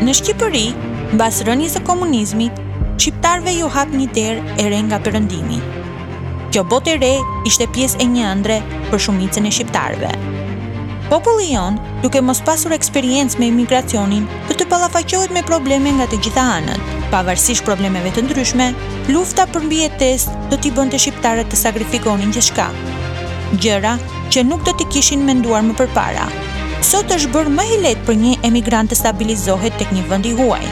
Në Shqipëri, mbas rënies së komunizmit, shqiptarëve iu hap një derë e re nga Perëndimi. Kjo botë e re ishte pjesë e një ëndrre për shumicën e shqiptarëve. Populli jonë, duke mos pasur eksperiencë me emigracionin, do të ballafaqohet me probleme nga të gjitha anët. Pavarësisht problemeve të ndryshme, lufta për mbijetesë do t'i bënte shqiptarët të sagrifikonin gjithçka, gjëra që nuk do t'i kishin menduar më përpara. Sot është bërë më i lehtë për një emigrant të stabilizohet tek një vend i huaj,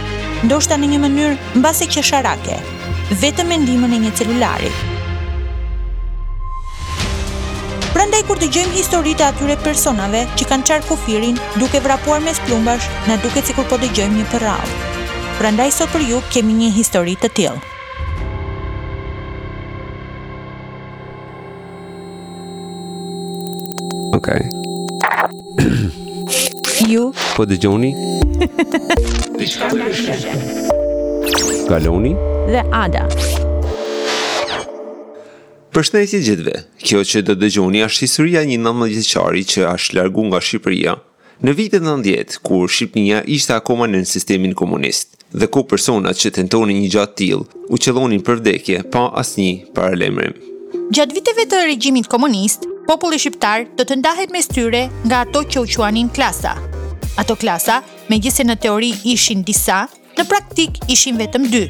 ndoshta në një mënyrë mbase qesharake, vetëm me ndihmën e një celulari. Prandaj kur dëgjojmë historitë e atyre personave që kanë çarë kufirin duke vrapuar mes plumbash, na duket sikur po dëgjojmë një përrallë. Prandaj sot për ju kemi një histori të tillë. Okej. Okay. Ju po dëgjoni? Diçka ndryshe. Kaloni dhe Ada. Përshëndetje gjithve. Kjo që do dëgjoni është historia e një nëntëmbëdhjetë vjeçari që ashtë largu nga Shqipëria Në vitet nëntëdhjetë, kur Shqipnia ishte akoma nën sistemin komunist, dhe ku personat që tentonin një gja të tillë, u qëllonin për vdekje pa asnjë paralajmërim. Gjatë viteve të regjimit komunist, populli shqiptar do të ndahet mes tyre nga ato që u quanin klasa. Ato klasa, megjithëse në teori ishin disa, Në praktikë ishin vetëm dy,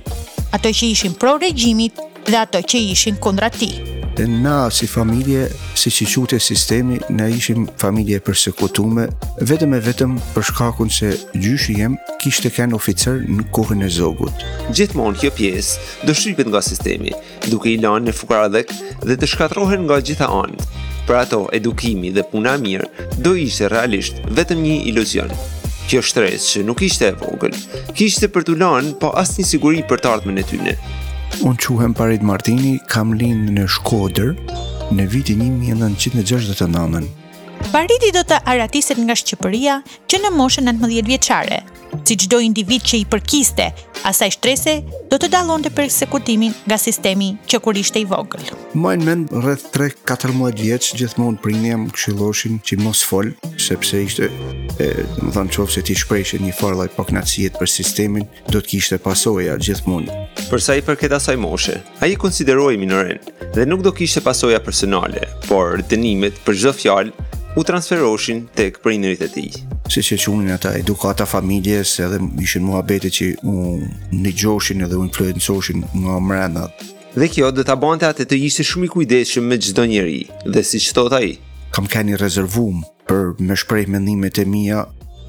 ato që ishin pro regjimit dhe ato që ishin kundra tij. Dhe na si familje, siç i qute sistemi, na ishim familje e persekutume, vetëm e vetëm për shkakun se gjyshi jem kishte kenë oficer në kohën e Zogut. Gjithmonë kjo pjesë do shtypet nga sistemi, duke i lanë në fukarallëk dhe të shkatrrohen nga gjitha anët. Për ato, edukimi dhe puna e mirë do ishte realisht vetëm një iluzion. Kjo shtresë që nuk ishte e vogël, kishte për t'u lanë pa asnjë siguri për të ardhmen e tyne. Unë quhem Parit Martini, kam lindë në Shkodër në vitin 1969. Pariti do të aratiset nga Shqipëria që në moshën 19 vjeçare, si çdo individ që i përkiste asaj shtrese, do të dallonte persekutimin nga sistemi që kur ishte i vogël. Maj mend rreth 13-14 vjeç gjithmonë prindët na kshilloshin që mos fol, sepse ishte e, domethanë qoftë se ti shprejshe një farë lloj paknaqësijet për sistemin, do të kishte pasoja gjithmonë. Përsa i përket asaj moshe, Ai konsiderohej minoren dhe nuk do kishte pasoja personale, por dënimet për çdo fjalë u transferoshin tek prindërit e tij. Siç e çunin ata edukata familjes edhe ishin muhabete që u nigjoshin edhe u influencoshin nga mrena. Dhe kjo do ta bante atë të ishte shumë i kujdeshëm me çdo njeri dhe siç thotë ai. Kam ken i rezervum për me shpreh mendimet e mia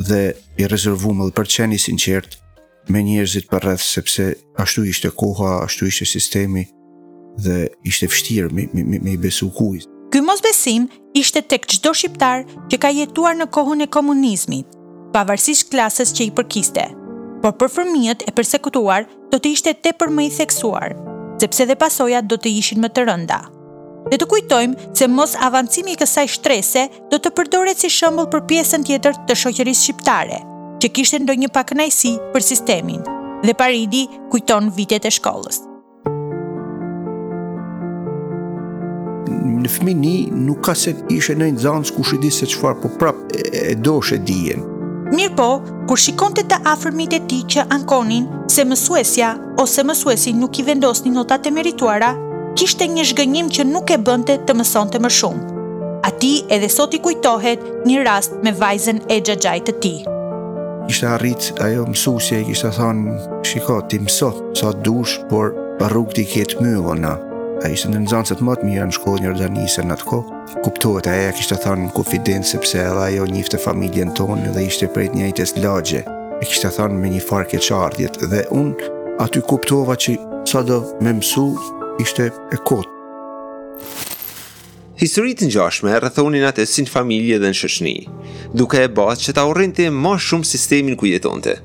dhe i rezervum edhe për t'qenë i sinqertë me njerëzit përreth sepse ashtu ishte koha, ashtu ishte sistemi dhe ishte vështirë me i besu kujt. Ky mosbesim ishte tek çdo shqiptar që ka jetuar në kohën e komunizmit, pavarësisht klasës që i përkiste. Por për fëmijët e persekutuar do të ishte tepër më i theksuar, sepse dhe pasojat do të ishin më të rënda. Le të kujtojmë se mosavancimi i kësaj shtrese do të përdoret si shembull për pjesën tjetër të shoqërisë shqiptare, që kishte ndonjë pakënaqësi për sistemin, dhe Paridi kujton vitet e shkollës. Në fëmini nuk ka se kishe naj shans kushedi se çfarë, po prap e doshe dijen. Mirëpo, kur shikonte të afërmit e tij që ankonin se mësuesja ose mësuesi nuk i vendosnin notat e merituara, kishte një zhgënjim që nuk e bënte të mësonte më shumë. Atij edhe sot i kujtohet një rast me vajzën e xhaxhait të tij. Kishte arrit ajo mësuesja i kishte thënë, "Shiko, ti mëso sa dush, por rrugë ti ke të myllun." Ajo ishte ndër nxansat ma të mira në shkollën Jordan Misja në atë kohë. Kuptohet, ajo ia kishte thanë në konfidencë sepse edhe ajo njifte familjen tonë dhe ishte prej të njëjtës lagje. Ia kishte thanë me një farë keqardhje dhe unë aty kuptova që sado me mësu ishte e kotë. Histori të ngjashme e rrethonin atë si në familje dhe në shoqni, duke e ba që ta urrente ma shumë sistemin ku jetonte.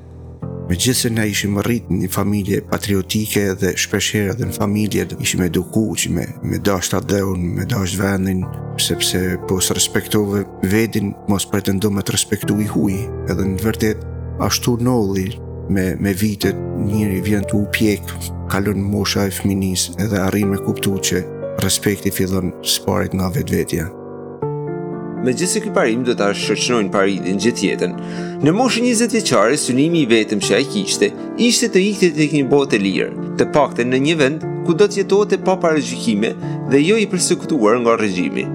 Megjithëse na ishim rrit n'një familje patriotike dhe shpesh herë edhe në familje ishim eduku që me, me dasht atdheun, me dasht vendin, sepse po s'e respektove vedin, mos pretendo me të respektu i huj, edhe në vërtet, ashtu ndodhi me, me vitet njeriu vjen tu u pjek, kalon mosha e fminisë edhe arrin me kuptu që respekti fillon së parit nga vetvetja. Megjithëse ky parim do ta shoqnonte Paridin gjithë jetën. Në moshën 20 vjeçare, synimi i vetëm që ai kishte ishte të ikte tek një botë e lirë, të paktën në një vend ku do të jetonte pa paragjykime dhe jo i persekutuar nga regjimi.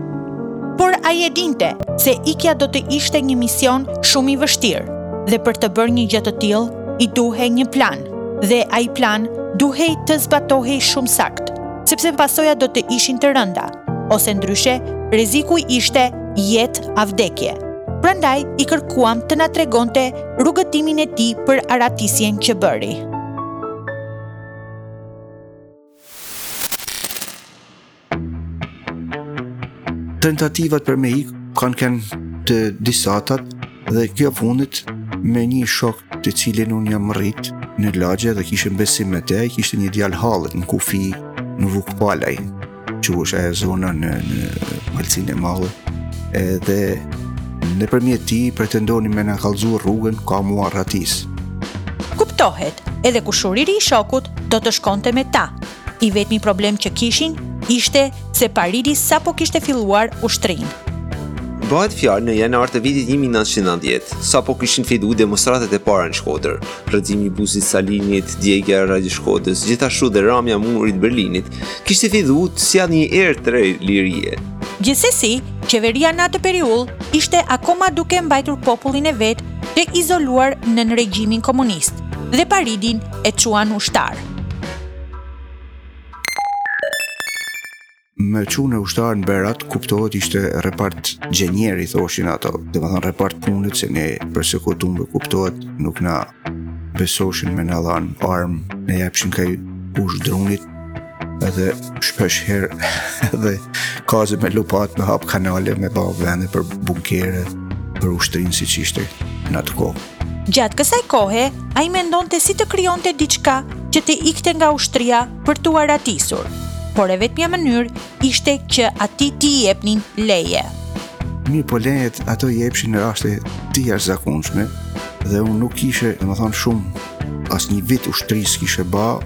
Por ai e dinte se ikja do të ishte një mision shumë i vështirë dhe për të bërë një gjë të tillë i duhej një plan dhe ai plan duhej të zbatohej shumë saktë. sepse pasojat do të ishin të rënda, ose ndryshe, rreziku ishte jetë a vdekje. Prandaj i kërkuam të na tregonte rrugëtimin e tij për aratisjen që bëri. Tentativat për me ikë kanë kenë të disatat, Dhe kjo e fundit me një shok të cilin unë jam rrit në lagje dhe kisha besim me te, kishte një djalë hallet në kufi në Vukpalaj, që është e zona në, në Malësinë e Madhe, edhe nëpërmjet tij pretendonim me na kallzu rrugën kah m'u arratis. Kuptohet, edhe kushëriri i shokut do të shkonte me ta, I vetmi problem që kishin ishte se Paridi sapo kishte filluar ushtrinë. Bëhet fjalë në janar të vitit 1990, sapo kishin fillu demonstratet e para në Shkodër, rrëzimi i bustit Stalinit, djegja e Radio Shkodrës, gjithashtu dhe ramja murit Berlinit, kishte fillu të sillte një erë të re lirie. Gjithsesi, qeveria në atë periudhë ishte akoma duke mbajtur popullin e vet të izoluar nën regjimin komunist dhe Paridin e çuan ushtar. më çune ushtar në Berat, kuptohet ishte repart xhenier i thoshin ato, domethanë repart punët se ne të persekutumve, kuptohet nuk na besoshin me na lanë armë, na jepshin ka i pushkë drunit, edhe shpesh herë edhe kazëm e lopatë me hap kanale me ba vende për bunkere për ushtrinë siç ishte në atë kohë. Gjatë kësaj kohe, ai mendonte si të krijonte diçka që të ikte nga ushtria për t'u arratisur, por e vetmja mënyrë ishte që atij t'i jepnin leje. Mirëpo lejet ato i jepshin në raste të jashtëzakonshme dhe unë nuk kishe, domethanë shumë, as një vit ushtrisë kishe ba,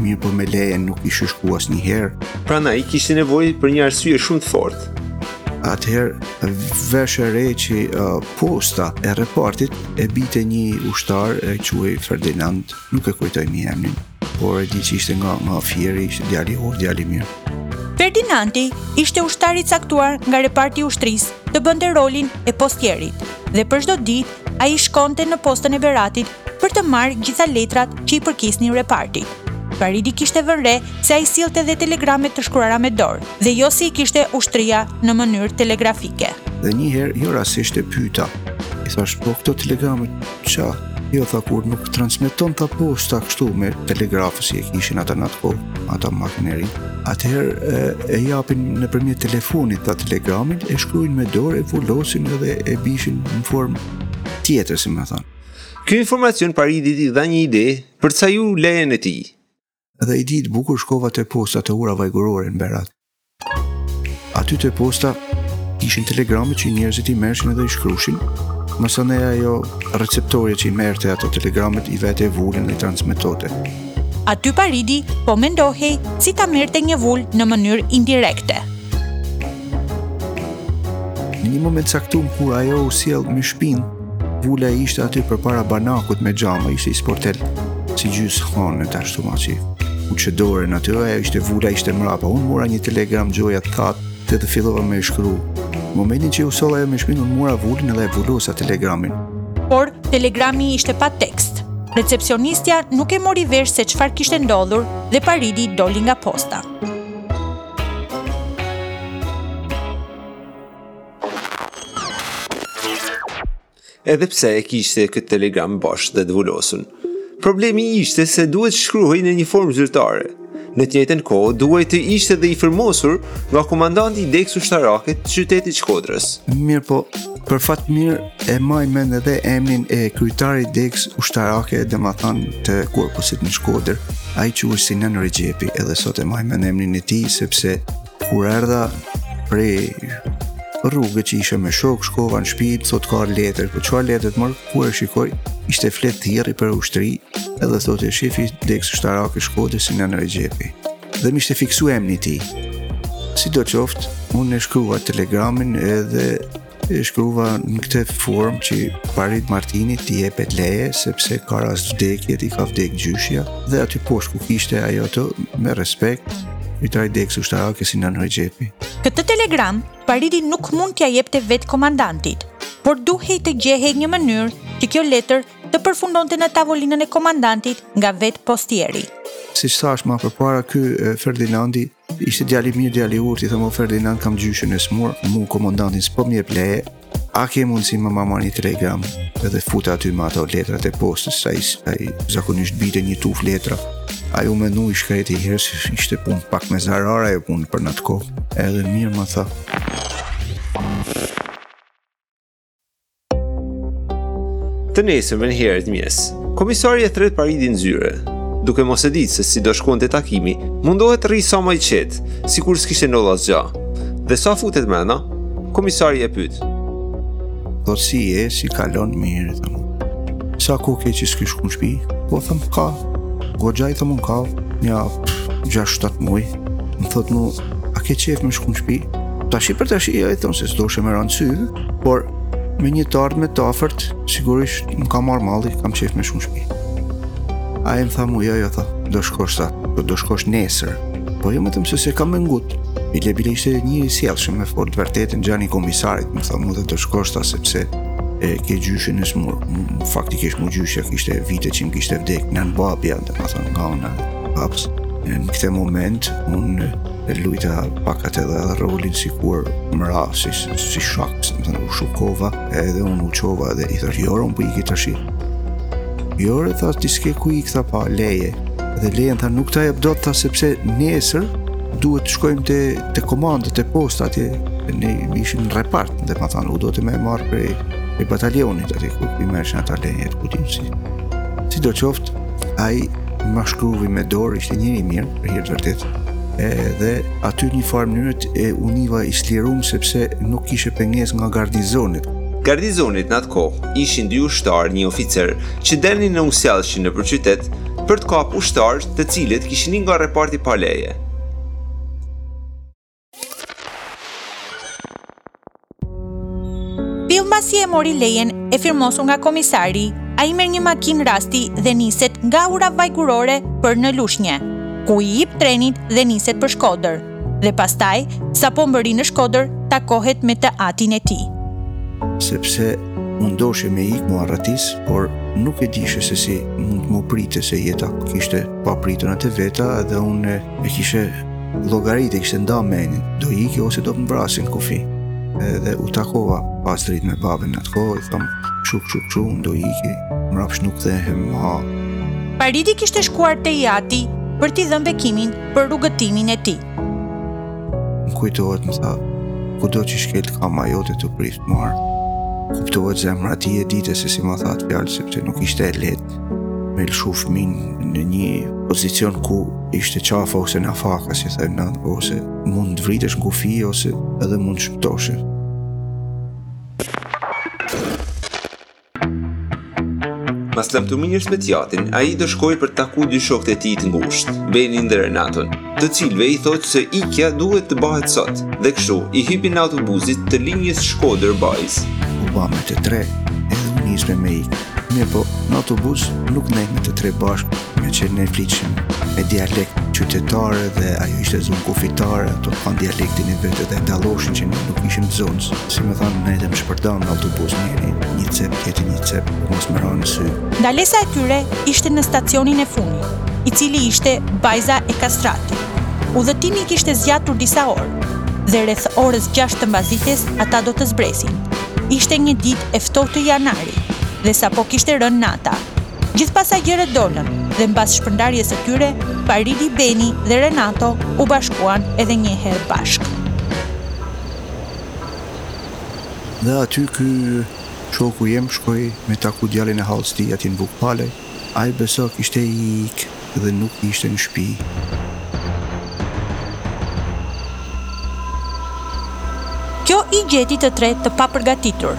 mirëpo me leje nuk ishe shku asnjëherë. Pra ai kishte nevojë për një arsye shumë të fortë. Atëherë, veshe re që uh, Postën e repartit e bite një ushtar e quhej Ferdinand, nuk e kujtoj miemnin, por e di që ishte nga, nga Fieri, ishte djalë i urtë, djalë i mirë. Ferdinandi ishte ushtari i caktuar nga reparti i ushtrisë të bënte rolin e postierit dhe për çdo ditë ai shkonte në postën e Beratit për të marrë gjitha letrat që i përkisnin repartit. Paridi kishte vënë re se ai sillte dhe telegrame të shkruara me dorë dhe jo si i kishte ushtria në mënyrë telegrafike. Dhe një herë jo rastisht e pyeta. I thash po këto telegramet ça? Jo tha kur nuk transmetonte posta kështu me telegraf si e kishin ata në atë kohë, atë makineri. Atëherë e, e japin nëpërmjet telefonit ta telegramin, e shkruajnë me dorë, e vulosin edhe e bishin në formë tjetër, si me thanë. Ky informacion Paridit i dha një ide për t'saju lejen e tij. Dhe i ditë bukur shkova te posta te Ura Vajgurore në Berat. Aty te posta ishin telegramet që njerëzit i merrshin dhe i shkrushin, manej ajo receptorja që i merrte ato telegramet i vete vulën dhe i transmetote. Aty Paridi po mendohej si ta merrte një vulë në mënyrë indirekte. Në një moment caktum kur ajo u siell me shpin, vula ishte aty përpara banakut me xhama, ishte i sportel, si gjysëhonë ashtu me fut dorën aty, ajo ishte vula, ishte mrapa, unë mora një telegram gjoja të thatë, edhe fillova me shkru. Në momentin që u soll ajo me shpin, unë mora vulën edhe e vulosa telegramin. Por, telegrami ishte pa tekst. Recepcionistja nuk e mori vesh se çfarë kishte ndodhur dhe Paridi doli nga posta. edhe pse e kishte këtë telegram bosh dhe të vulosun. Problemi ishte se duhej të shkruhej në një formë zyrtare. Në të njëjtën kohë duhej të ishte dhe i firmosur nga komandanti i Degës Ushtarake të qytetit të Shkodrës. Mirëpo, Për fat të mirë e maj mend edhe emnin e kryetarit Degës Ushtarake domethanë të korpusit në Shkodër ai quhej Sinan Rexhepi edhe sot e maj mend emnin e tij sepse kur erdha prej rruge që ishe me shok shkova në shpi thot ka letër po çfarë letre more kur e shikoj ishte fletëthirrje për ushtri edhe thote shefi Degës Ushtarake Shkodër Sinan Rexhepi dhe më ishte fiksu emni i tij. Sidoqoftë, unë e shkruva telegramin edhe e shkruva në këtë formë që Parid Martinit t'i jepet leje, sepse ka rast vdekje, i ka vdek gjyshja, dhe aty poshtë ku kishte ajo të, me respekt, kryetari Degës Ushtarake Sinan Rexhepi. Këtë telegram, Paridi nuk mund t'ja jepte vetë komandantit, por duhej të gjehej një mënyrë që kjo letër të përfundonte në tavolinën e komandantit nga vetë postieri. Siç thash ma përpara, ky Ferdinandi ishte djal i mirë, djal i urtë, i them o Ferdinand kam gjyshën e smurë, mu komandanti s'po m'jep leje, a ke mundësi me ma marr një telegram edhe futa aty me ato letrat e postës, se ai zakonisht bite një tuf letra, ai u menu i shkreti i herë, se ishte pun pak me zarar ajo pun për atë kohë, edhe mirë më tha. Të nesërmen herët n'mjes, komisari e thret Paridin n'zyrë, duke mos e ditë se si do shkonte takimi, mundohet të rri sa më i qetë, sikur s'kishte ndodh asgja. Dhe sa futet mrena, komisari e pytë. Po si je, si kalon mirë, them. Sa ko ke që s'ke shku në shpi? Po them, ka. Goxha i them un ka, nja, pf, gjasht-shtat muj. Më thotë mu, a ke qejf me shku në shpi? Tashi për tashi, jo, i thom, se s'doshe me ra në sy, por në një të ardhme të afërt, sigurisht më ka marrë malli, kam qejf me shku në shpi. Ai më tha mu, jo, jo, tha, do shkosh, tha, po do shkosh nesër, po jo, i thom, se s'e kam me ngut. Bile bile ishte njeri i sjellshëm fort, vërtet, njani, komisari, më tha mu dhe do shkosh, tha, sepse e ke gjyshen smurë, faktikisht mu gjyshja kishte vite që më kishte vdek, nënëbabja, dhe më tha nga babës, në këtë moment, unë e lujta pak edhe edhe rolin sikur m'ra, si, si shak, si me thënë, u shokova, edhe unë u çova, edhe i thom, jo ore, unë po iki tash. Jo ore, tha, ti s'ke ku ik, tha, pa leje. Dhe lejen, tha, nuk ta jap dot, tha, sepse nesër duhet të shkojmë te, te komanda, te posta atje, ne ishim në repart, domethënë, u dote me marrë prej, prej batalionit, atje ku i merrshin ato leje, kupton si. Sidoqoftë, Ai ma shkruvi me dorë, ishte njeri i mirë, për hirë të vërtetës. Edhe aty njëfarë mënyret u niva i çlirum sepse nuk kishe pengesë nga garnizonet. Garnizonet në atë kohë ishin dy ushtarë një oficer që delnin e u sjellshin nëpër qytet për të kap ushtarë të cilët kishin ik nga reparti pa leje. Mbasi e mori lejen e firmosur nga komisari, ai merr një makinë rasti dhe niset nga Ura Vajgurore për në Lushnje, ku i hip trenit dhe niset për Shkodër, dhe pastaj, sapo mbërri në Shkodër, takohet me të atin e tij. Sepse unë doshe me ik m'u arratis, por nuk e dishe se si mund më priste se jeta kishte papritunat e veta dhe unë e kishe Llogaritë e kishe nda menen, do iki ose do më vrasin n'kufi. Edhe u takova pasdite me babën n'atë kohë, i thom, kshu, kshu, kshu, unë do iki, mrapsht nuk kthehem ma. Paridi kishte shkuar te i ati për t'i dhënë bekimin për rrugëtimin e tij. Më kujtohet më tha, kudo që shkeltë kama jote të priftë mbarë. Kuptohet zemra e tij e dite se si ma tha atë fjalë, sepse nuk ishte e lehtë. vërtet me lëshu fëmijën në një pozicion ku ishte qafa ose nafaka, si themi na, ose mund të vriteshe në kufi, ose edhe mund të shpëtoshe. Pas lamtumirës me të atin, ai do shkojë me taku dy shokët e tij të ngushtë, Benin dhe Renaton, të cilëve i thotë se ikja duhet të bahet sot, dhe kështu i hypin autobusit të linjës Shkodër Bajzë. U bam të tre, edhe u nisëm me ikë, Mirëpo, në autobus nuk ndejëm të tre bashkë, meqë ne flitshim me dialekt qytetar dhe ajo ishte zonë kufitare, ato kanë dialektin e vet dhe dalloshin që nuk, nuk ishim të zonës. Si me thanë, ne edhe u shpërndamë në autobus njëri, një cep, tjetri një cep, mos me ra në sy. Ndalesa e tyre ishte në stacionin e fundit, i cili ishte Bajza e Kastratit. Udhëtimi kishte zgjatur disa orë, dhe rreth orës 6 të mbasdites ata do të zbresin. Ishte një ditë e ftohtë janari. dhe sapo kishte rënë nata. Gjithë pasagjerët dolën dhe mbas shpërndarjes së tyre, Paridi, Beni dhe Renato u bashkuan edhe një herë bashkë. Dhe aty ky shoku jem shkoi me taku djalin e hallës së tij aty në Vukpalaj. Ai besoj kishte ik dhe nuk ishte në shpi. Kjo i gjeti të tre të papërgatitur.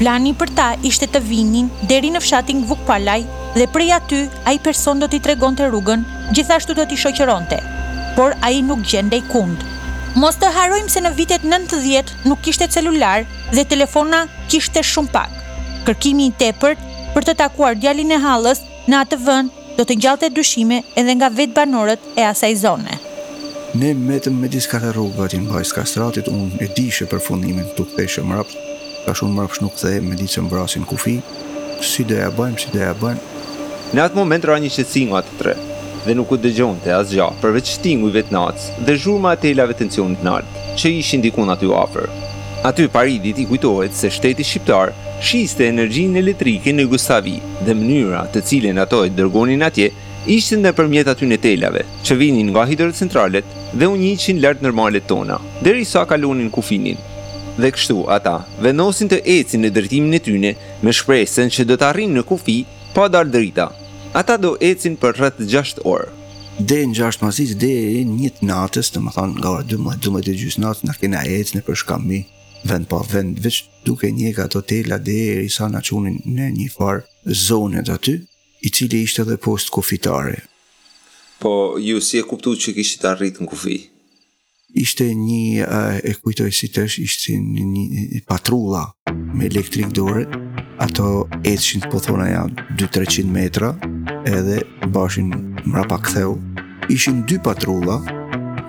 Plani për ta ishte të vinin deri në fshatin Vukpalaj dhe prej aty ai person do t'i tregonte rrugën, gjithashtu do t'i shoqëronte. Por ai nuk gjendej kund. Mos të harrojmë se në vitet nëntëdhjetë nuk kishte celular dhe telefona kishte shumë pak. Kërkimi i tepërt për të takuar djalin e hallës, në atë vend do të ngjallte dyshime edhe nga vetë banorët e asaj zone. Ne mbetëm midis katër rrugëve aty në Bajzë të Kastratit, unë e dishe përfundimin, t'u ktheheshe mbrapsht, tash unë mbrapsht nuk kthehem, me ditë se më vrasin në kufi, si do ja bëjmë, si do ja bëjmë. Në atë moment ra një qetësi nga të tre dhe nuk u dëgjonte asgjë, përveç tingujve të natës dhe zhurma e telave të tensionit të naltë, që ishin diku aty afër. Aty Paridit i kujtohet se shteti shqiptar shiste energjinë elektrike në Jugosllavi dhe mënyra të cilën ato e dërgonin atje ishte nëpërmjet atyne telave që vinin nga hidrocentralet dhe u ngjitshin lart ndër malet tona deri sa kalonin kufinin dhe kështu ata vendosin të ecin në drejtimin e tyne me shpresën që do të arrijnë në kufi pa dalë drita ata do ecin për rreth gjashtë orë. Prej në gjashtë mbasdite deri në një të natës, domethanë nga ora 12, 12 e gjysë të natës, ne kena ecë nëpër shkambij, vend pa vend, veç duke ndjek ato tela derisa na çunë në një farë zonet aty, i cili ishte dhe post kufitare. Po, ju si e kuptut që kishit arrit në kufi? Ishte një, e kujtoj si tash, ishte një, një, një patrullë me elektrik dore, ato ecshin po thona nja 2-300 metra, edhe bajshin mbrapa kthehu. Ishin dy patrulla,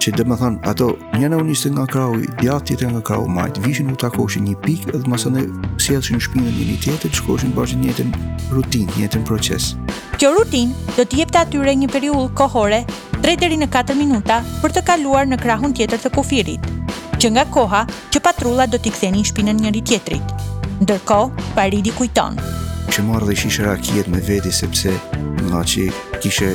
që domethanë, ato njana u niste nga krahu i djathtë, tjetra nga krahu i majtë, vishin u takoshin në një pikë, edhe masanej i sjellshin shpinën njeni-tjetrit, shkoshin bajshin të njëjtën rutinë, të njëjtin proces. Kjo rutinë do t'u jepte atyre një periudhë kohore tre deri në katër minuta për të kaluar në krahun tjetër të kufirit, që nga koha që patrullat do t'i kthenin shpinën njëri-tjetrit. Ndërkohë, Paridi kujton. Kishe marrë dhe shishe rakiet me veti sepse ngaqë kishe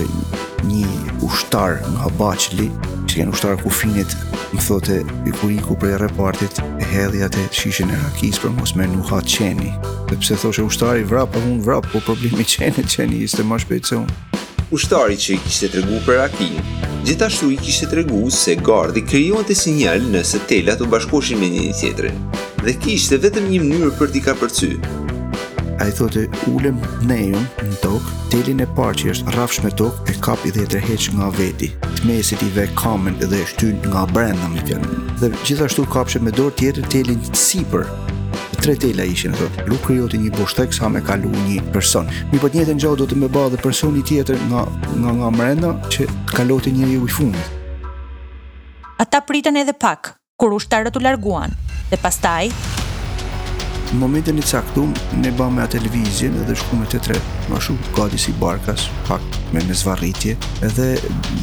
një ushtar nga Baçli, që ka ken ushtar kufinit, më thote kur iku prej repartit e hedhi atë shishin e rakis për mos me nuk ha qeni. Dhe pse thoshe ushtari vrap, po unë vrap, po problemi qeni, qeni ishte ma shpejt se unë. Ushtari që i kishte tregu për rakinë, gjithashtu i kishte tregu se gardhi krijonte sinjal nëse telat u bashkoshin me njëri tjetrin dhe kishte vetëm një mënyrë për t'i kapërcy. Ai thote, ulem në gju në tokë, telin e parë që është rrafsh me tokë e kap dhe e tërheq nga veti. Të mesit i ve kamen dhe e shtyn nga brenda me fjalë. Dhe gjithashtu kapshe me dorë tjetër telin sipër tre tela ishin ato. U krijote një boshllëk sa me kalu një person. Mirëpo të njëjtën gjë do të më bëjë edhe personi tjetër nga nga nga mrenda që të kalote njëri në fund. Ata pritën edhe pak kur ushtarët u larguan dhe pastaj Në momentin e caktum, ne bamë atë lëvizjen dhe shkum të tre, ma shumë gati si barkas, pak me me zvarritje, edhe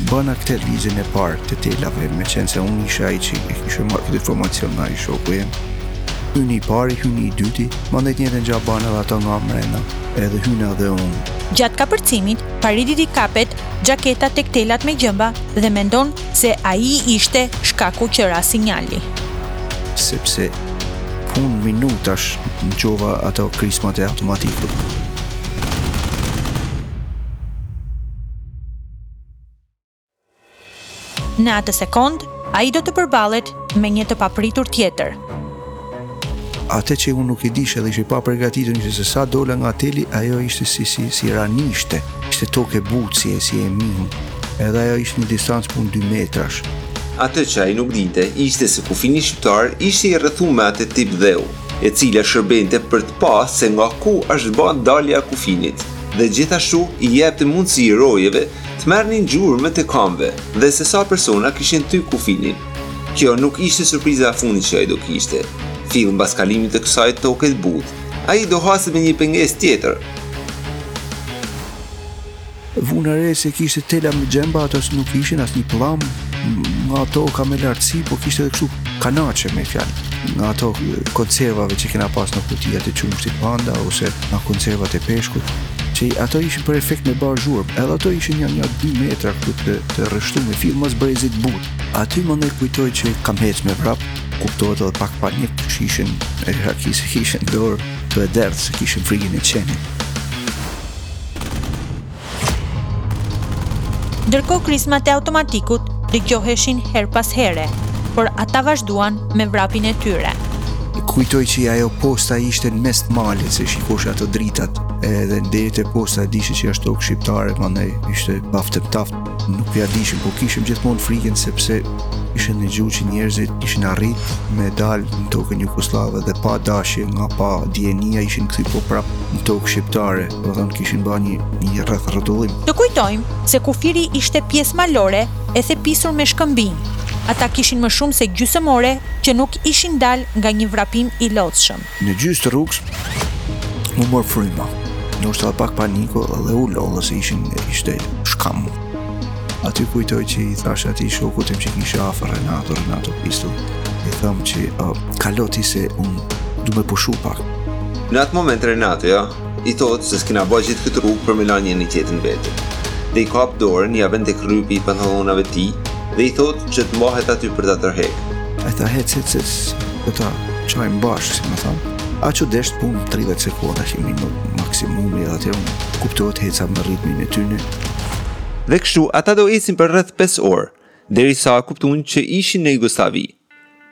bëna këtë lëvizjen e parë të telave, meqenëse unë isha i që e kishe marrë këtë informacion nga ai shoku jem, Hyni i pari, hyni i dyti, mandej të njëjtën gja banë edhe ato nga mrena, edhe hyna dhe unë. Gjatë kapërcimit, Paridit i kapet xhaketa tek telat me gjemba dhe mendon se ai ishte shkaku që ra sinjali. Sepse punë minutash ndëgjova ato krismat e automatikut. Në atë sekondë, ai do të përballet me një të papritur tjetër. Atë që unë nuk e dishe dhe ishe i papërgatitur ishte se sa dola nga teli, ajo ishte si, si, si ranishte, ishte tokë e butë si e si e mihme, edhe ajo ishte një distancë punë 2 metrash. Atë që ai nuk dinte, ishte se kufini shqiptar ishte i rrethu me atë tip dheu, e cila shërbente për të pa se nga ku është ba dalja e kufinit, dhe gjithashtu i jepte mundësi rojeve Të merrnin gjurmët e kamve dhe se sa persona kishin thy kufinin. Kjo nuk ishte surpriza e fundit që ai do kishte. Fill mbas kalimit të kësaj toke të butë, ai do haset me një pengesë tjetër, Vuna re se kishte tela me gjemba, ato s' nuk ishin as një pëllam nga toka me lartësi, po kishte dhe kështu kanaçe me fjalë, nga ato konservave që kena pas ne kutijat e qumështit panda, ose nga konservat e peshkut. që ato ishin për efekt me barë zhurm, edhe ato ishin një një dy metra këtu të, të rreshtu me fill, mos brezit butë. Aty më kujtoj që kam hec me vrap, kuptohet edhe pak panik shishen e rakisë e kishin n'dorë t'e derdh se kishin frikën e qenit. Ndërkohë krismat e automatikut dëgjoheshin herë pas here, por ata vazhduan me vrapin e tyre. Kujtoj që ajo posta ishte në mes të malit, se i shikojsh ato dritat, edhe deri te posta e dishe që ashtë tokë shqiptare, mandej ishte baftë m'baft, nuk e dishim, po kishim gjithmonë frikën sepse kishim ndëgju që njerëzit kishin arrit me dal në tokën jugosllave dhe pa dashje nga padijenia ishin kthy po prap në tokë shqiptare, domethanë kishin ba një një rrethrrotullim. Të kujtojmë se kufiri ishte pjesë malore e thepisur me shkëmbinj. Ata kishin më shumë se gjysëm ore që nuk ishin ndal nga një vrapim i lodhshëm. Në gjysë të rrugës m'u mor fryma. Ndoshta edhe pak paniku dhe u lodha se ishin ishte shkam. Aty kujtoj që i thashë atij shokut tem që kisha afër Renato, Renato Pistos. I them që uh, kalo ti se unë du me pushu pak. Në atë moment Renato, jo, I thotë se s'kena ba gjithë këtë rrugë për me lanë njeni-tjetrin vetë. Dhe i kap dorën, ia ven te rrypi i pantallonave t'tij, dhe i thotë që të mbahet aty për ta tërhekë. E tha hec, hec, hec, do ta çajmë bashkë, si me thanë. Aq u desht punë 30 sekonda, që në maksimumi, dhe aty unë kuptohet heca me ritmin e tyne. Dhe kështu, ata do ecin për rreth 5 orë. derisa kuptuan që ishin në Jugosllavi.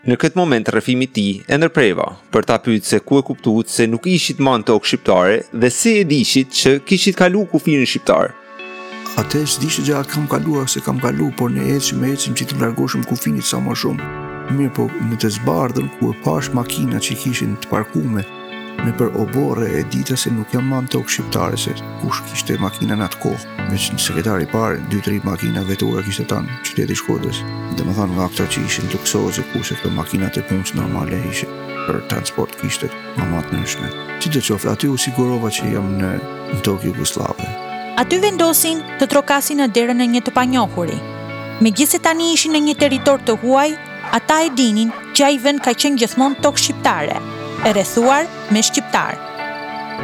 Në këtë moment rrëfimin e tij e ndërpreva, për ta pytë se ku e kuptuat se nuk ishit më në tokë shqiptare dhe si e dinit që kishit kalu kufirin shqiptar. Atë s'e dishe a e kam kalu a s'e kam kalu, por ne ecim e ecim që t'i largoheshim kufinit sa ma shumë. Mirëpo në të zbardhun kur pashë makina që kishin të parkume, nëpër oborre e dita se nuk jam ma në tokë shqiptare se kush kishte makina në atë kohë. Veç një sekretar i parë, dy tri makina vetura kishte tanë qyteti i Shkodrës. Domethanë nga këto që ishin luksoze kurse këto makina të punës normale që për transport kishte ma, natyrshëm. Sidoqoftë, aty u sigurova që jam në, në tokë jugosllave. Aty vendosin të trokasin në derën e një të panjohuri. Megjithëse tani ishin në një territor të huaj, Ata e dinin që ai vend ka qenë gjithmonë tokë shqiptare, e rrethuar me shqiptarë.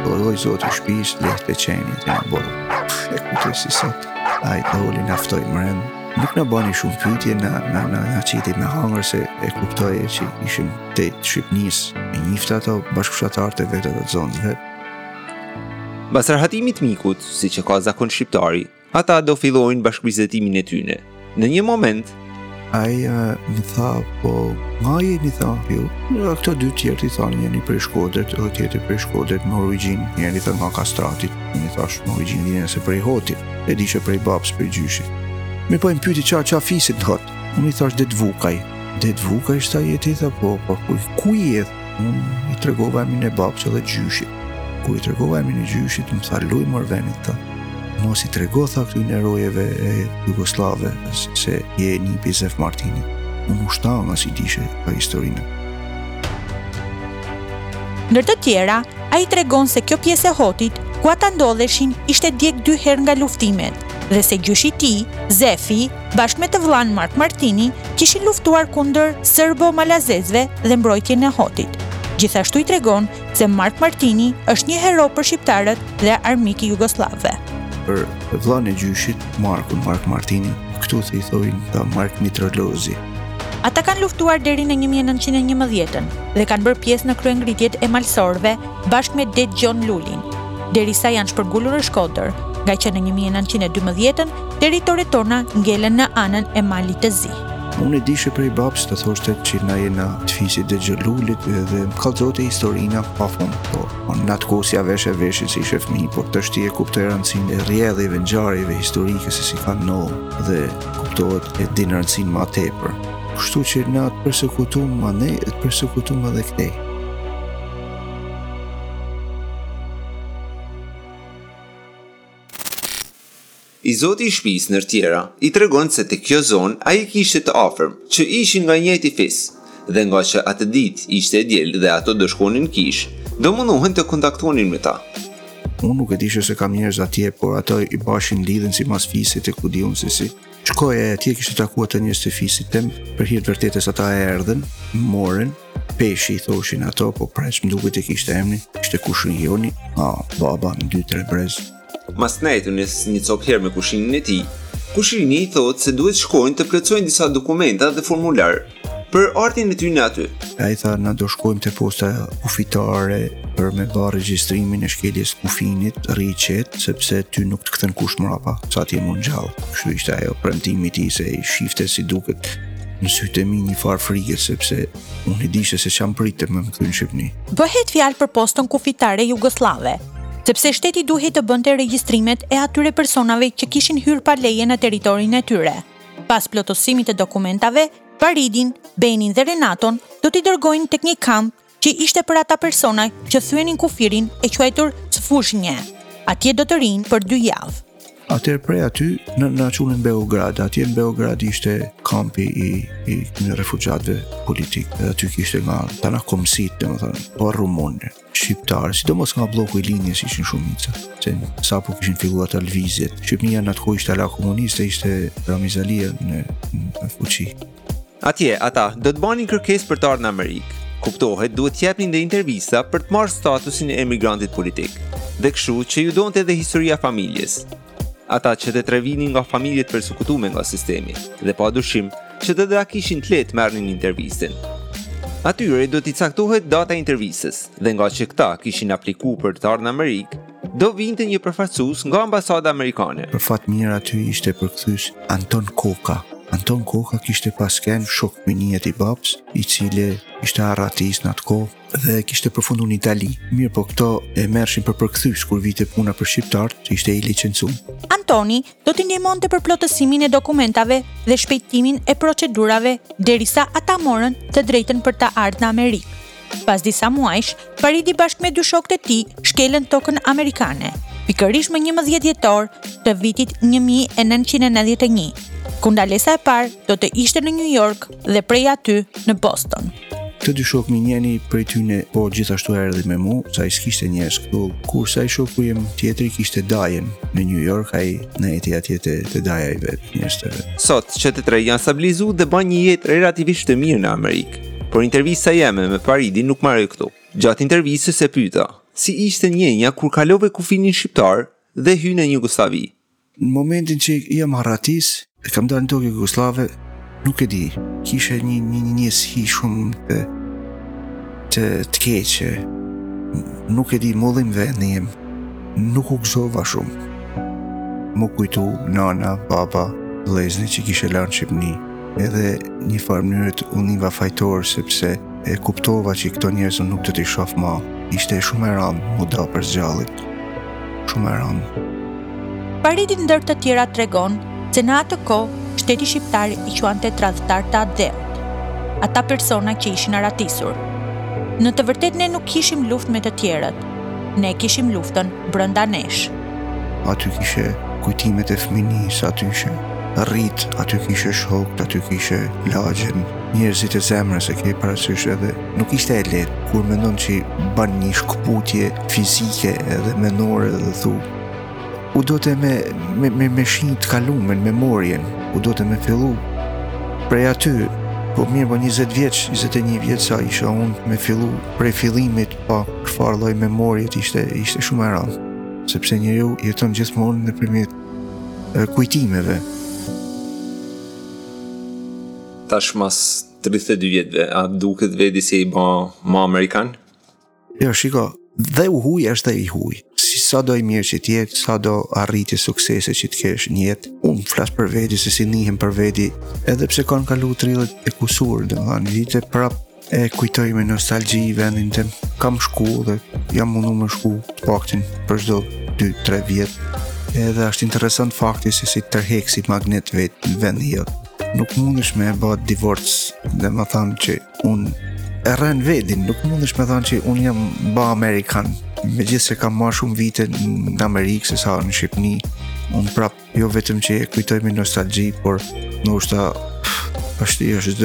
Dol i zoti i shpisë, lehte qeni te n'oborr. E kujtoj si sot, ai doli na ftoi mren. Nuk na bani shumë pytje në, në, në, na qiti me hangër se e kuptoi që ishim të Shqipnisë, e njifte ato bashkëfshatarët e vet, ato të zonës. Pas rehatimit të mikut, siç e ka zakon shqiptari, Ata do fillojnë bashkëbisedimin e tyne. Në një moment, ai më tha po nga jeni tha ju jo këta dy tjerë i thonë jeni prej Shkodret o tjetri prej Shkodret me origjinë jeni tha nga Kastratit unë i thash me origjinë jemi se prej Hotit e di që prej babës prej gjyshit mi po e më pyti ça ça fisit në Hot unë i thash Dedvukaj Dedvukaj shta jeti tha po po ku, ku i Unë i tregova emin e babës edhe gjyshit. Kur i tregova emin e gjyshit, më tha luj mor venit tha. Mos i trego, tha këtu forcave jugosllave, se je nipi i Zef Martini. Unë u shtanga s'e dishe pra historinë. Ndër të tjera, ai i tregon se kjo pjesë e Hotit, ku ata ndodheshin, ishte djeg dy herë nga luftimet, dhe se gjyshi i tij, Zefi, bashkë me të vëllanë Mark Martini, kishin luftuar kundër serbo-malazezëve në mbrojtjen e Hotit. Gjithashtu i tregon se Mark Martini është një hero për shqiptarët dhe armik i jugosllavëve. Për vëllanë e gjyshit, Markun Mark Martini, këtu i thoin tha Mark Mitralozi. Ata kanë luftuar deri në 1911-ën dhe kanë bërë pjesë në kryengritjet e malsorëve bashkë me Ded Gjon Lulin, derisa janë shpërngulur në Shkodër, ngaqë në 1912-ën Territoret tona ngelën në anën e Malit të Zi. Unë e dishe prej babës më thoshte që na jena të fisit Ded Gjo Lulit edhe më kallzote historina pa fund, po, po në atë kohë s'ia veshe veshin si ishe fmi, por tashti e kuptoj rëndësinë e rrjedhjeve ngjarjeve historike se si kanë nodh dhe kuptohet e din rëndësinë ma tepër. Kështu që na të persekutum anej, të persekutum edhe këtej. I zoti i shpisë ndër tjera, i tregon se te kjo zonë ai kishte të afërm, që ishin nga i njëjti fis, dhe ngaqë atë ditë ishte e diel dhe ato do shkonin në kishë, do mundohen të kontaktonin me ta. Unë nuk e dishe se kam njerëz atje, por ato i bashin lidhjen simas fisit e ku di unë se si. Shkoi e atje kishte takuar te njerëz të fisit tem, për hir të vërtetës ata erdhën, morën, Peshi i thoshin ato, po Presh më duket e kishte emni, ishte kushrini joni, a, baba, në dy, tre brez, Mas nejtjes një copë herë me kushrinin e tij, kushrini i thotë se duhet shkojnë të plotsojnë disa dokumenta dhe formularë për ardhjen e tyne aty. Ai tha na do shkojmë te posta kufitare për me ba regjistrimin e shkeljes kufinit, rri qetë, sepse ty nuk të kthen kush mrapa, sa t'jem unë gjallë. Kështu ishte ai premtimi i tij se e shifte si duket në sytë e mi një farë frike, sepse unë e dishe se çka më priste me më kthy në Shqipni. Bëhet fjalë për postën kufitare jugosllave, sepse shteti duhej të bënte regjistrimet e atyre personave që kishin hyrë pa leje në territorin e tyre. Pas plotësimit të dokumentave, Paridin, Benin dhe Renaton do t'i dërgojnë tek një kamp që ishte për ata persona që thyenin kufirin e quajtur Cfushnje. Atje do të rrinë për dy javë. Atëherë prej aty në na çun në Beograd, atje në Beograd ishte kampi i i refugjatëve politikë. Aty kishte nga tana komsitë, domethënë, po rumunë. shqiptarë, sidomos nga blloku i Linjës ishin shumica, se sapo kishin filluar ato lëvizjet. Shqipnia në atë kohë ishte ala komuniste, ishte Ramiz Alia në, në fuqi. Atje, ata do të banin kërkesë për të ardhë në Amerikë. Kuptohet, duhet t'jepnin dhe intervista për të marrë statusin e emigrantit politik. Dhe kështu që u donte edhe historia e familjes. Ata që të tre vinin nga familje të persekutume nga sistemi, dhe pa dyshim, që do ta kishin të lehtë me e marrë intervistën. Atyre do t'i caktohet data e intervistës, dhe ngaqë këta kishin apliku për të ardhë në Amerikë, do vinte një përfaqësues nga ambasada amerikane. Për fat të mirë aty ishte përkthys Anton Koka. Anton Koka kishte pas kenë shok fminie i babës, i cili ishte arratis në atë kohë, dhe kishte përfundu në Itali. Mirëpo këta e merrshin për përkthys, kur vite puna për shqiptarët, ishte i licencum. Antoni do t'i ndihmonte për plotësimin e dokumentave dhe shpejtimin e procedurave derisa ata morën të drejtën për të ardhë në Amerikë. Pas disa muajsh, Paridi bashkë me dy shokët e tij shkelën tokën amerikane, pikërisht më njëmbëdhjetë dhjetor të vitit 1991, ku ndalesa e parë do të ishte në New York dhe prej aty në Boston. Të dy shokt e mi njeni prej tyne, po gjithashtu erdhi me mu, se ai s'kishte njerëz këtu, kurse ai shoku jem tjetri kishte dajen në New York, ai nejti atje te, te daja i vet njerëzt e vet. Sot, që të tre janë stabilizu dhe bajn një jetë relativisht të mirë në Amerikë, por intervista jeme me Paridin nuk maron këtu. Gjatë intervistës e pyta, si ishte njenja kur kalove kufinin shqiptar dhe hyne në Jugosllavi. Në momentin që jam arratis, e kam dalë në tokë jugosllave, nuk e di. Kishe një një një një njesi shumë të të të keqe. Nuk e di m'u dhim vendi jem. Nuk u gëzova shumë. M'u kujtu nana, baba, vllaznit që kishe lanë në Shqipni. Edhe një farë mënyret u niva fajtor sepse e kuptova që këto njerëz nuk do t'i shof ma. Ishte shumë e ranë, u nda për së gjallit. Shumë e ranë. Paridi ndër të tjera tregon se në atë kohë shteti shqiptar i quante tradhtarë të atdheut, ata persona që ishin arratisur. Në të vërtetë ne nuk kishim luftë me të tjerët, ne kishim luftën brenda nesh. Aty kishe kujtimet e fëminisë, aty ishe rritë, aty kishe shokt, aty kishe lagjen, njerëzit e zemrës e ke parasysh edhe Nuk ishte e lehtë kur mendon që ban një shkëputje fizike edhe menore dhe thu u do të me me me, me shly të kalumen, memorjen, u do të me fillu prej aty, po mirëpo 20 vjeç, 21 vjeç sa isha unë me fillu prej fillimit, pa çfarë lloj memorie ishte ishte shumë e randë, sepse njeriu jeton gjithmonë nëpërmjet kujtimeve. Tash mas 32 vjetëve, a t'duket vedi si i bamë ma Amerikan? Jo, shiko, dheu i huj është dhe i huj. Sado i mirë që të jetë, sado arritje, suksese që të kesh në jetë, unë flas për vedi se si nihem për vedi, edhe pse kanë kalu 30 e kusur, domethanë vite prap e kujtoj me nostalgji vendin tem, kam shku dhe jam mundu me shku të paktin për çdo 2-3 vjet. Edhe është interesant fakti se si t'tërhek si magnet vetëm vendi jot. Nuk mundesh me e ba divorc domethanë që unë e rren vedin, nuk mundesh me thanë që unë jam ba Amerikan. Megjithëse kam ma shumë vite në Amerikë se sa në Shqipëni, unë prap jo vetëm që e kujtoj me nostalgji, por ndoshta asht, asht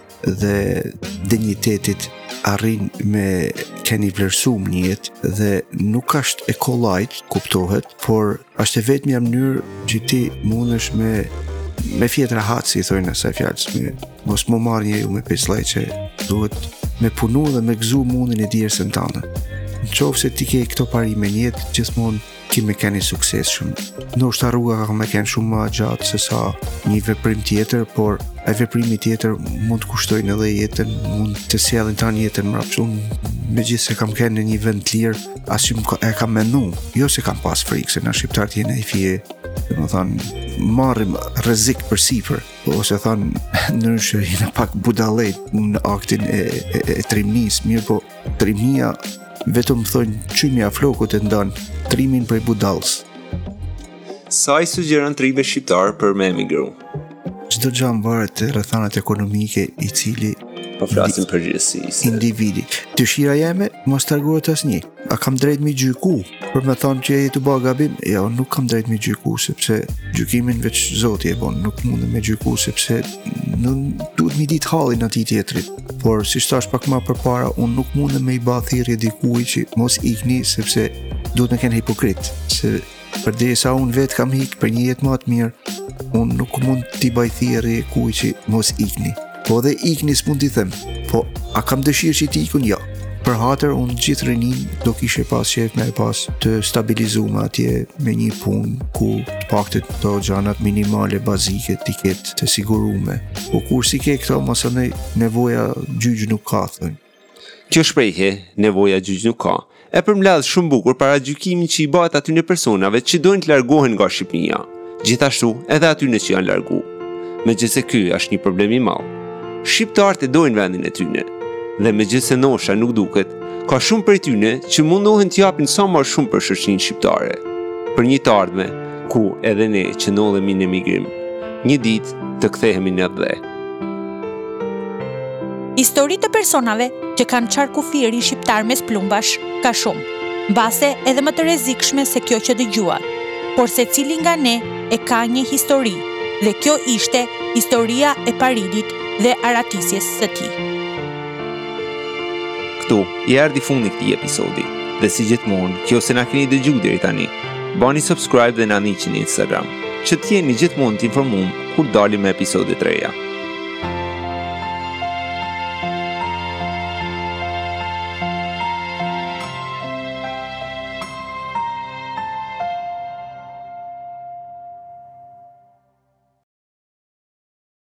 dhe dinjitetit arrin me kenë i vlerësum n'jetë dhe nuk asht e kollajt, kuptohet, por asht e vetmja mënyrë që ti mundesh me me fjetë rahat, si i thojnë asaj fjalës, me mos më marrë njeri me peslaj që duhet me punu dhe me gëzu mundin e djersën tande. Në qoftë se ti ke këto parime n'jetë, gjithmonë Ki me kenë i suksesshëm. Ndoshta rruga ka me kenë shumë ma e gjatë se sa një veprim tjetër, por veprimi tjetër mund të kushtojë edhe jetën, mund të sjellin tanë jetën mbrapsht, megjithëse kam kenë n'një vend të lirë, as që e kam menu, jo se kam pas frikë, se na shqiptarët jena nji fije, domethanë, marrim rrezik për sipër ose thanë ndryshe jena pak budallë në aktin e, e, e trimnis mirëpo Trimnia vetëm thonë qymja e flokut e ndan trimin prej budalls. Sa i sugjeron të rive shqiptarë për me emigru? Çdo gja mvaret te rrethanat ekonomike secili po flasim për gjithsesi. Individi. Dëshira jeme mos të largohet asnjë. A kam drejtë me i gjyku? Për me thanë që je tu bo gabim, ja, jo, nuk kam drejtë me i gjyku, sepse gjykimin veç zoti e bon, nuk mundë me gjyku, sepse duhet me i ditë hallin atij tjetrit. Por, siç thashë pak ma përpara, unë nuk mundë me i ba thirje dikuj që mos ikni, sepse duhet me kenë hipokrit, se përderisa unë vetë kam hik për një jetë ma të mirë, unë nuk mund t'i baj thirje kuj që mos ikni. Po edhe ikni s'mund t'i them, po a kam dëshirë që të ikun? Ja. Jo. për hatër, unë gjithë rininë do kisha pas qejf me e pas të stabilizume atje me një punë ku të paktën ato gjanat minimale bazike t'i ketë të sigurume po kur si ke këto, masanej nevoja gjyq nuk ka thënë. Kjo shprehje, nevoja gjyq nuk ka, e përmbledh shumë bukur paragjykimin që i bahet atyne personave që dojnë të largohen nga Shqipnia. gjithashtu edhe atyne që janë largu. Megjithëse ky është një problem i madh. Shqiptarët e dojnë vendin e tyne, dhe megjithëse ndoshta nuk duket, ka shumë prej tyne që mundohen të japin sa ma shumë për shoqninë shqiptare. Për një të ardhme, ku edhe ne që ndodhemi në emigrim, një ditë të kthehemi në dhe. Histori të personave që kanë çarë kufirin shqiptar mes plumbash, ka shumë. Mbase edhe më të rrezikshme se kjo që dëgjuat. Por secili nga ne e ka një histori, dhe kjo ishte historia e Paridit dhe aratisjes së tij. Këtu, i erdhi fundi këtij episodi, dhe si gjithmonë, qoftë se na keni dëgju deri tani, bani subscribe dhe na ndiqni në Instagram, që t'jeni gjithmonë të informum kur dalim me episode t'reja.